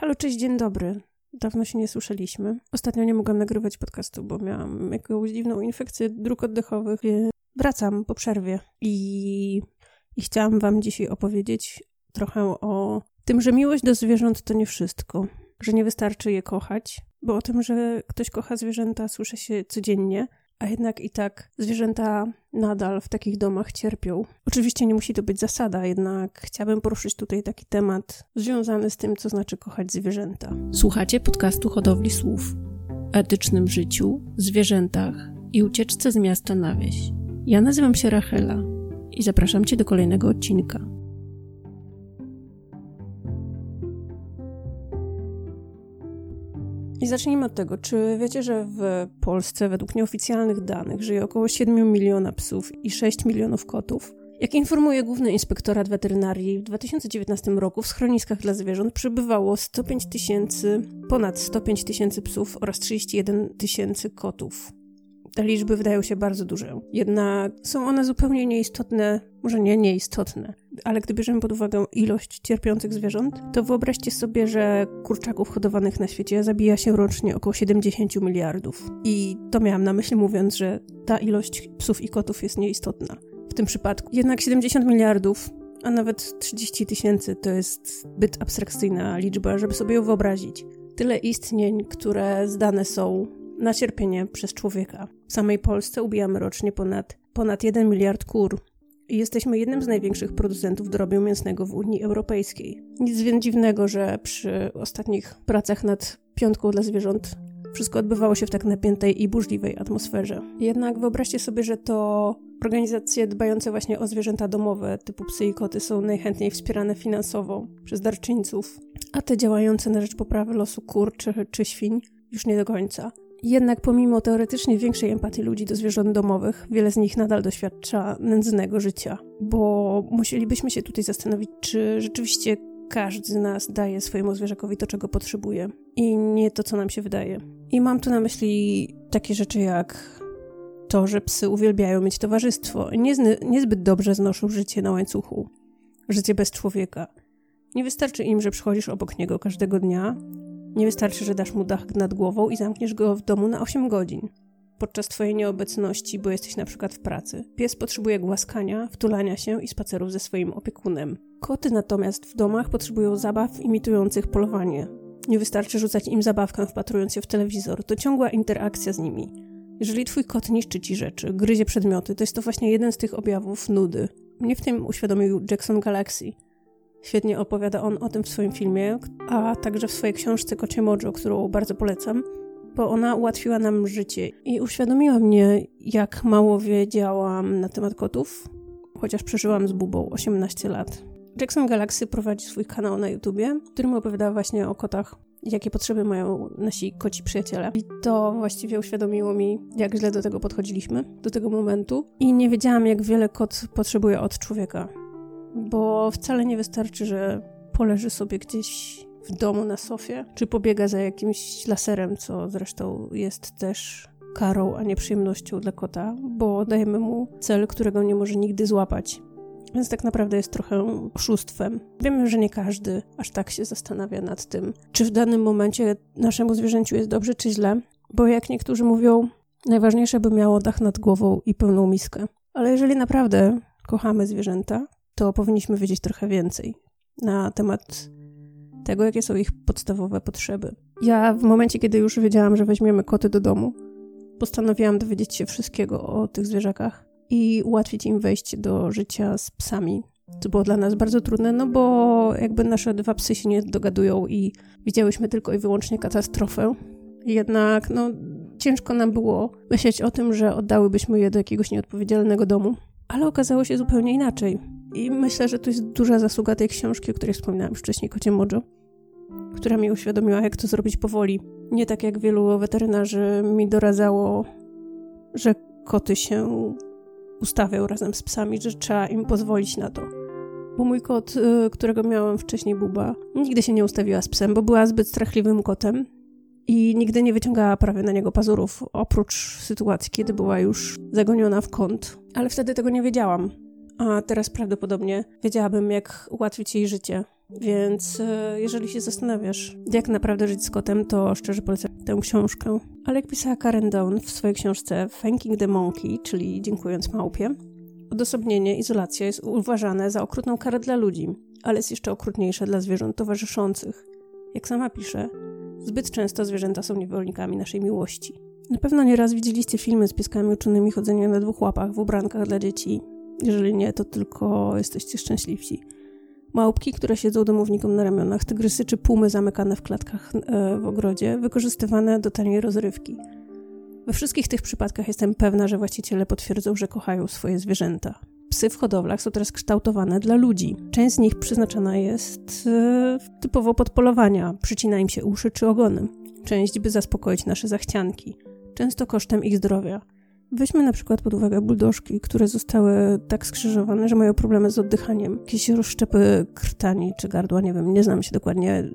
Halo, cześć, dzień dobry. Dawno się nie słyszeliśmy. Ostatnio nie mogłam nagrywać podcastu, bo miałam jakąś dziwną infekcję dróg oddechowych. Wracam po przerwie i, i chciałam Wam dzisiaj opowiedzieć trochę o tym, że miłość do zwierząt to nie wszystko, że nie wystarczy je kochać, bo o tym, że ktoś kocha zwierzęta, słyszę się codziennie, a jednak i tak zwierzęta nadal w takich domach cierpią. Oczywiście nie musi to być zasada, jednak chciałabym poruszyć tutaj taki temat związany z tym, co znaczy kochać zwierzęta. Słuchacie podcastu Hodowli Słów etycznym życiu, zwierzętach i ucieczce z miasta na wieś. Ja nazywam się Rachela i zapraszam Cię do kolejnego odcinka. I zacznijmy od tego, czy wiecie, że w Polsce według nieoficjalnych danych żyje około 7 miliona psów i 6 milionów kotów? Jak informuje Główny Inspektorat Weterynarii, w 2019 roku w schroniskach dla zwierząt przebywało 105 tysięcy, ponad 105 tysięcy psów oraz 31 tysięcy kotów. Te liczby wydają się bardzo duże, jednak są one zupełnie nieistotne, może nie nieistotne, ale gdy bierzemy pod uwagę ilość cierpiących zwierząt, to wyobraźcie sobie, że kurczaków hodowanych na świecie zabija się rocznie około 70 miliardów. I to miałam na myśli mówiąc, że ta ilość psów i kotów jest nieistotna w tym przypadku. Jednak 70 miliardów a nawet 30 tysięcy to jest zbyt abstrakcyjna liczba, żeby sobie ją wyobrazić. Tyle istnień, które zdane są na cierpienie przez człowieka. W samej Polsce ubijamy rocznie ponad, ponad 1 miliard kur. I jesteśmy jednym z największych producentów drobiu mięsnego w Unii Europejskiej. Nic więc dziwnego, że przy ostatnich pracach nad piątką dla zwierząt wszystko odbywało się w tak napiętej i burzliwej atmosferze. Jednak wyobraźcie sobie, że to organizacje dbające właśnie o zwierzęta domowe, typu psy i koty, są najchętniej wspierane finansowo przez darczyńców, a te działające na rzecz poprawy losu kur czy, czy świń już nie do końca. Jednak pomimo teoretycznie większej empatii ludzi do zwierząt domowych, wiele z nich nadal doświadcza nędznego życia, bo musielibyśmy się tutaj zastanowić, czy rzeczywiście każdy z nas daje swojemu zwierzakowi to, czego potrzebuje i nie to, co nam się wydaje. I mam tu na myśli takie rzeczy jak to, że psy uwielbiają mieć towarzystwo i niezbyt dobrze znoszą życie na łańcuchu, życie bez człowieka. Nie wystarczy im, że przychodzisz obok niego każdego dnia, nie wystarczy, że dasz mu dach nad głową i zamkniesz go w domu na 8 godzin. Podczas twojej nieobecności, bo jesteś na przykład w pracy. Pies potrzebuje głaskania, wtulania się i spacerów ze swoim opiekunem. Koty natomiast w domach potrzebują zabaw imitujących polowanie. Nie wystarczy rzucać im zabawkę wpatrując się w telewizor, to ciągła interakcja z nimi. Jeżeli twój kot niszczy ci rzeczy, gryzie przedmioty, to jest to właśnie jeden z tych objawów nudy. Mnie w tym uświadomił Jackson Galaxy – Świetnie opowiada on o tym w swoim filmie, a także w swojej książce Kocie Mojo, którą bardzo polecam, bo ona ułatwiła nam życie i uświadomiła mnie, jak mało wiedziałam na temat kotów, chociaż przeżyłam z Bubą 18 lat. Jackson Galaxy prowadzi swój kanał na YouTubie, w którym opowiada właśnie o kotach, jakie potrzeby mają nasi koci przyjaciele. I to właściwie uświadomiło mi, jak źle do tego podchodziliśmy, do tego momentu. I nie wiedziałam, jak wiele kot potrzebuje od człowieka bo wcale nie wystarczy, że poleży sobie gdzieś w domu na sofie, czy pobiega za jakimś laserem, co zresztą jest też karą, a nie przyjemnością dla kota, bo dajemy mu cel, którego nie może nigdy złapać. Więc tak naprawdę jest trochę oszustwem. Wiemy, że nie każdy aż tak się zastanawia nad tym, czy w danym momencie naszemu zwierzęciu jest dobrze, czy źle, bo jak niektórzy mówią, najważniejsze by miało dach nad głową i pełną miskę. Ale jeżeli naprawdę kochamy zwierzęta, to powinniśmy wiedzieć trochę więcej na temat tego, jakie są ich podstawowe potrzeby. Ja w momencie, kiedy już wiedziałam, że weźmiemy koty do domu, postanowiłam dowiedzieć się wszystkiego o tych zwierzakach i ułatwić im wejście do życia z psami. To było dla nas bardzo trudne, no bo jakby nasze dwa psy się nie dogadują i widziałyśmy tylko i wyłącznie katastrofę. Jednak no, ciężko nam było myśleć o tym, że oddałybyśmy je do jakiegoś nieodpowiedzialnego domu. Ale okazało się zupełnie inaczej. I myślę, że to jest duża zasługa tej książki, o której wspominałam wcześniej, Kocie Mojo, która mi uświadomiła, jak to zrobić powoli. Nie tak jak wielu weterynarzy mi doradzało, że koty się ustawią razem z psami, że trzeba im pozwolić na to. Bo mój kot, y, którego miałam wcześniej, Buba, nigdy się nie ustawiła z psem, bo była zbyt strachliwym kotem i nigdy nie wyciągała prawie na niego pazurów, oprócz sytuacji, kiedy była już zagoniona w kąt. Ale wtedy tego nie wiedziałam a teraz prawdopodobnie wiedziałabym, jak ułatwić jej życie. Więc e, jeżeli się zastanawiasz, jak naprawdę żyć z kotem, to szczerze polecam tę książkę. Ale jak pisała Karen Down w swojej książce Thanking the Monkey, czyli Dziękując Małpie, odosobnienie, izolacja jest uważane za okrutną karę dla ludzi, ale jest jeszcze okrutniejsze dla zwierząt towarzyszących. Jak sama pisze, zbyt często zwierzęta są niewolnikami naszej miłości. Na pewno nieraz widzieliście filmy z pieskami uczonymi chodzenia na dwóch łapach w ubrankach dla dzieci. Jeżeli nie, to tylko jesteście szczęśliwsi. Małpki, które siedzą domownikom na ramionach, tygrysy czy pumy zamykane w klatkach e, w ogrodzie, wykorzystywane do taniej rozrywki. We wszystkich tych przypadkach jestem pewna, że właściciele potwierdzą, że kochają swoje zwierzęta. Psy w hodowlach są teraz kształtowane dla ludzi. Część z nich przeznaczona jest e, typowo pod polowania, przycina im się uszy czy ogony. Część, by zaspokoić nasze zachcianki, często kosztem ich zdrowia. Weźmy na przykład pod uwagę buldożki, które zostały tak skrzyżowane, że mają problemy z oddychaniem. Jakieś rozszczepy krtani czy gardła, nie wiem, nie znam się dokładnie.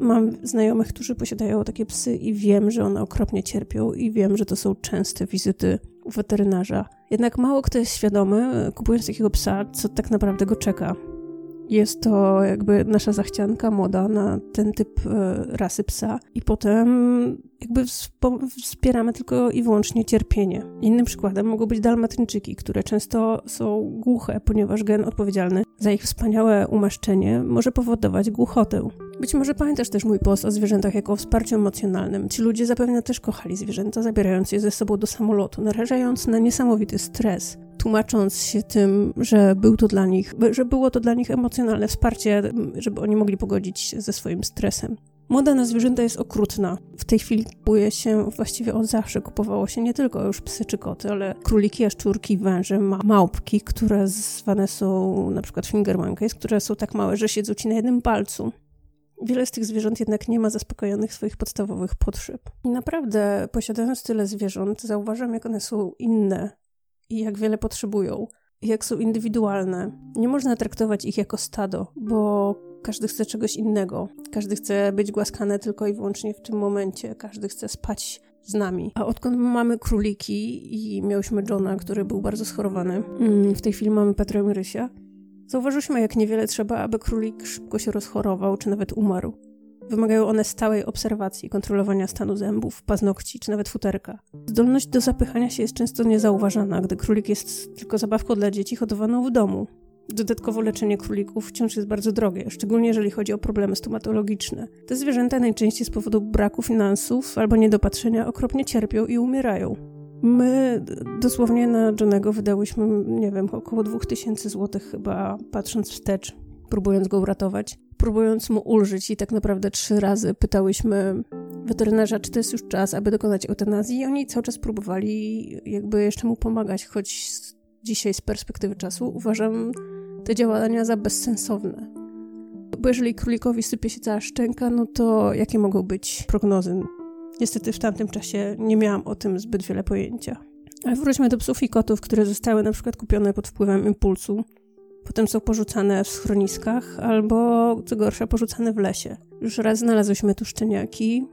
Mam znajomych, którzy posiadają takie psy i wiem, że one okropnie cierpią i wiem, że to są częste wizyty u weterynarza. Jednak mało kto jest świadomy, kupując takiego psa, co tak naprawdę go czeka. Jest to jakby nasza zachcianka moda na ten typ e, rasy psa i potem jakby wspieramy tylko i wyłącznie cierpienie. Innym przykładem mogą być dalmatyńczyki, które często są głuche, ponieważ gen odpowiedzialny za ich wspaniałe umaszczenie może powodować głuchotę. Być może pamiętasz też mój post o zwierzętach jako wsparciu emocjonalnym. Ci ludzie zapewne też kochali zwierzęta, zabierając je ze sobą do samolotu, narażając na niesamowity stres tłumacząc się tym, że był to dla nich, że było to dla nich emocjonalne wsparcie, żeby oni mogli pogodzić się ze swoim stresem. Moda na zwierzęta jest okrutna. W tej chwili kupuje się, właściwie od zawsze kupowało się nie tylko już psy czy koty, ale króliki, jaszczurki, węże, ma małpki, które zwane są na przykład finger monkeys, które są tak małe, że siedzą ci na jednym palcu. Wiele z tych zwierząt jednak nie ma zaspokojonych swoich podstawowych potrzeb. I naprawdę, posiadając tyle zwierząt, zauważam, jak one są inne i jak wiele potrzebują, jak są indywidualne. Nie można traktować ich jako stado, bo każdy chce czegoś innego. Każdy chce być głaskany tylko i wyłącznie w tym momencie. Każdy chce spać z nami. A odkąd mamy króliki i miałyśmy Johna, który był bardzo schorowany, mm, w tej chwili mamy Petra i Rysia, zauważyliśmy, jak niewiele trzeba, aby królik szybko się rozchorował, czy nawet umarł. Wymagają one stałej obserwacji, kontrolowania stanu zębów, paznokci czy nawet futerka. Zdolność do zapychania się jest często niezauważana, gdy królik jest tylko zabawką dla dzieci hodowaną w domu. Dodatkowo leczenie królików wciąż jest bardzo drogie, szczególnie jeżeli chodzi o problemy stomatologiczne. Te zwierzęta najczęściej z powodu braku finansów albo niedopatrzenia okropnie cierpią i umierają. My dosłownie na Johnego wydałyśmy, nie wiem, około 2000 zł chyba, patrząc wstecz, próbując go uratować próbując mu ulżyć i tak naprawdę trzy razy pytałyśmy weterynarza, czy to jest już czas, aby dokonać eutanazji i oni cały czas próbowali jakby jeszcze mu pomagać, choć dzisiaj z perspektywy czasu uważam te działania za bezsensowne. Bo jeżeli królikowi sypie się cała szczęka, no to jakie mogą być prognozy? Niestety w tamtym czasie nie miałam o tym zbyt wiele pojęcia. Ale wróćmy do psów i kotów, które zostały na przykład kupione pod wpływem impulsu potem są porzucane w schroniskach albo, co gorsza, porzucane w lesie. Już raz znalazłyśmy tu szczeniaki.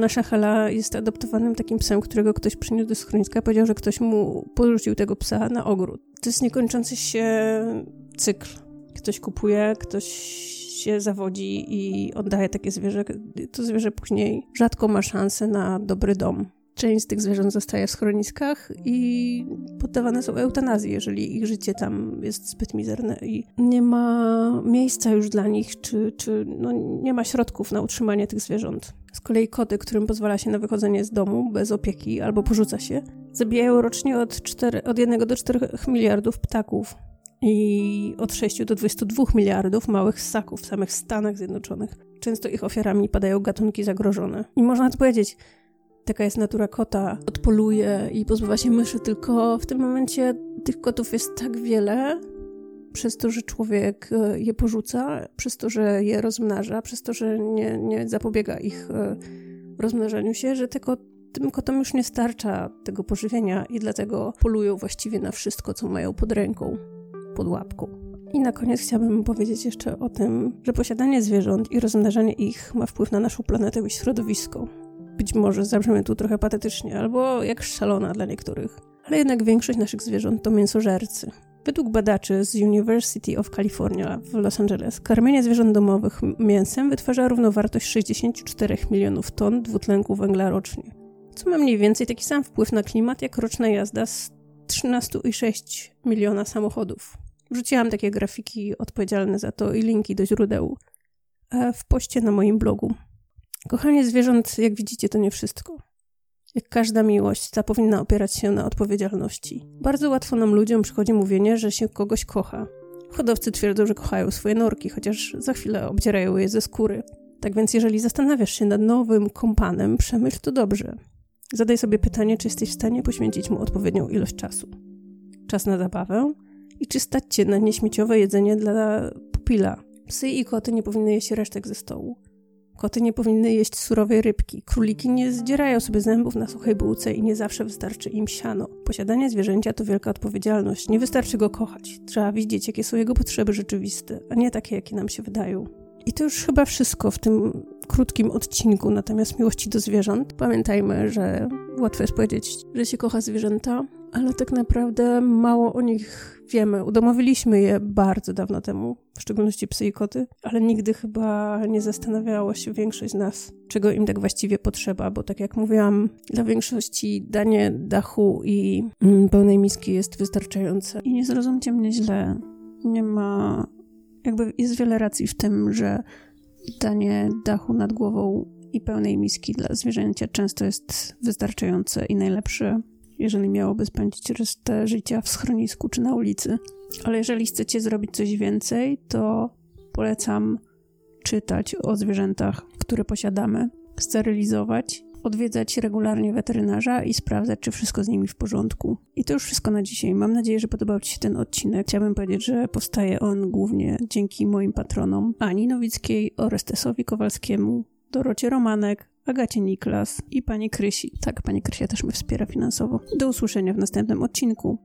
Nasza Hela jest adoptowanym takim psem, którego ktoś przyniósł do schroniska. Powiedział, że ktoś mu porzucił tego psa na ogród. To jest niekończący się cykl. Ktoś kupuje, ktoś się zawodzi i oddaje takie zwierzę. To zwierzę później rzadko ma szansę na dobry dom. Część z tych zwierząt zostaje w schroniskach i poddawane są eutanazji, jeżeli ich życie tam jest zbyt mizerne i nie ma miejsca już dla nich, czy, czy no, nie ma środków na utrzymanie tych zwierząt. Z kolei koty, którym pozwala się na wychodzenie z domu bez opieki albo porzuca się, zabijają rocznie od, 4, od 1 do 4 miliardów ptaków i od 6 do 22 miliardów małych ssaków w samych Stanach Zjednoczonych. Często ich ofiarami padają gatunki zagrożone. I można powiedzieć, taka jest natura kota, odpoluje i pozbywa się myszy, tylko w tym momencie tych kotów jest tak wiele, przez to, że człowiek e, je porzuca, przez to, że je rozmnaża, przez to, że nie, nie zapobiega ich e, rozmnażaniu się, że tylko tym kotom już nie starcza tego pożywienia i dlatego polują właściwie na wszystko, co mają pod ręką, pod łapką. I na koniec chciałabym powiedzieć jeszcze o tym, że posiadanie zwierząt i rozmnażanie ich ma wpływ na naszą planetę i środowisko. Być może zabrzmię tu trochę patetycznie, albo jak szalona dla niektórych. Ale jednak większość naszych zwierząt to mięsożercy. Według badaczy z University of California w Los Angeles karmienie zwierząt domowych mięsem wytwarza równowartość 64 milionów ton dwutlenku węgla rocznie, co ma mniej więcej taki sam wpływ na klimat jak roczna jazda z 13,6 miliona samochodów. Wrzuciłam takie grafiki odpowiedzialne za to i linki do źródeł e, w poście na moim blogu. Kochanie zwierząt, jak widzicie, to nie wszystko. Jak każda miłość, ta powinna opierać się na odpowiedzialności. Bardzo łatwo nam ludziom przychodzi mówienie, że się kogoś kocha. Hodowcy twierdzą, że kochają swoje norki, chociaż za chwilę obdzierają je ze skóry. Tak więc, jeżeli zastanawiasz się nad nowym kompanem, przemyśl to dobrze. Zadaj sobie pytanie, czy jesteś w stanie poświęcić mu odpowiednią ilość czasu. Czas na zabawę i czy stać cię na nieśmieciowe jedzenie dla pupila. Psy i koty nie powinny jeść resztek ze stołu. Koty nie powinny jeść surowej rybki. Króliki nie zdzierają sobie zębów na suchej bułce i nie zawsze wystarczy im siano. Posiadanie zwierzęcia to wielka odpowiedzialność. Nie wystarczy go kochać. Trzeba widzieć, jakie są jego potrzeby rzeczywiste, a nie takie, jakie nam się wydają. I to już chyba wszystko w tym krótkim odcinku natomiast miłości do zwierząt. Pamiętajmy, że łatwo jest powiedzieć, że się kocha zwierzęta, ale tak naprawdę mało o nich wiemy. Udomowiliśmy je bardzo dawno temu, w szczególności psy i koty, ale nigdy chyba nie zastanawiało się większość z nas, czego im tak właściwie potrzeba, bo tak jak mówiłam, dla większości danie dachu i mm, pełnej miski jest wystarczające. I nie zrozumcie mnie źle, nie ma. Jakby jest wiele racji w tym, że danie dachu nad głową i pełnej miski dla zwierzęcia często jest wystarczające i najlepsze jeżeli miałoby spędzić resztę życia w schronisku czy na ulicy. Ale jeżeli chcecie zrobić coś więcej, to polecam czytać o zwierzętach, które posiadamy, sterylizować, odwiedzać regularnie weterynarza i sprawdzać, czy wszystko z nimi w porządku. I to już wszystko na dzisiaj. Mam nadzieję, że podobał Ci się ten odcinek. Chciałabym powiedzieć, że powstaje on głównie dzięki moim patronom Ani Nowickiej, Orestesowi Kowalskiemu, Dorocie Romanek, Agacie Niklas i pani Krysi. Tak, pani Krysia też mnie wspiera finansowo. Do usłyszenia w następnym odcinku.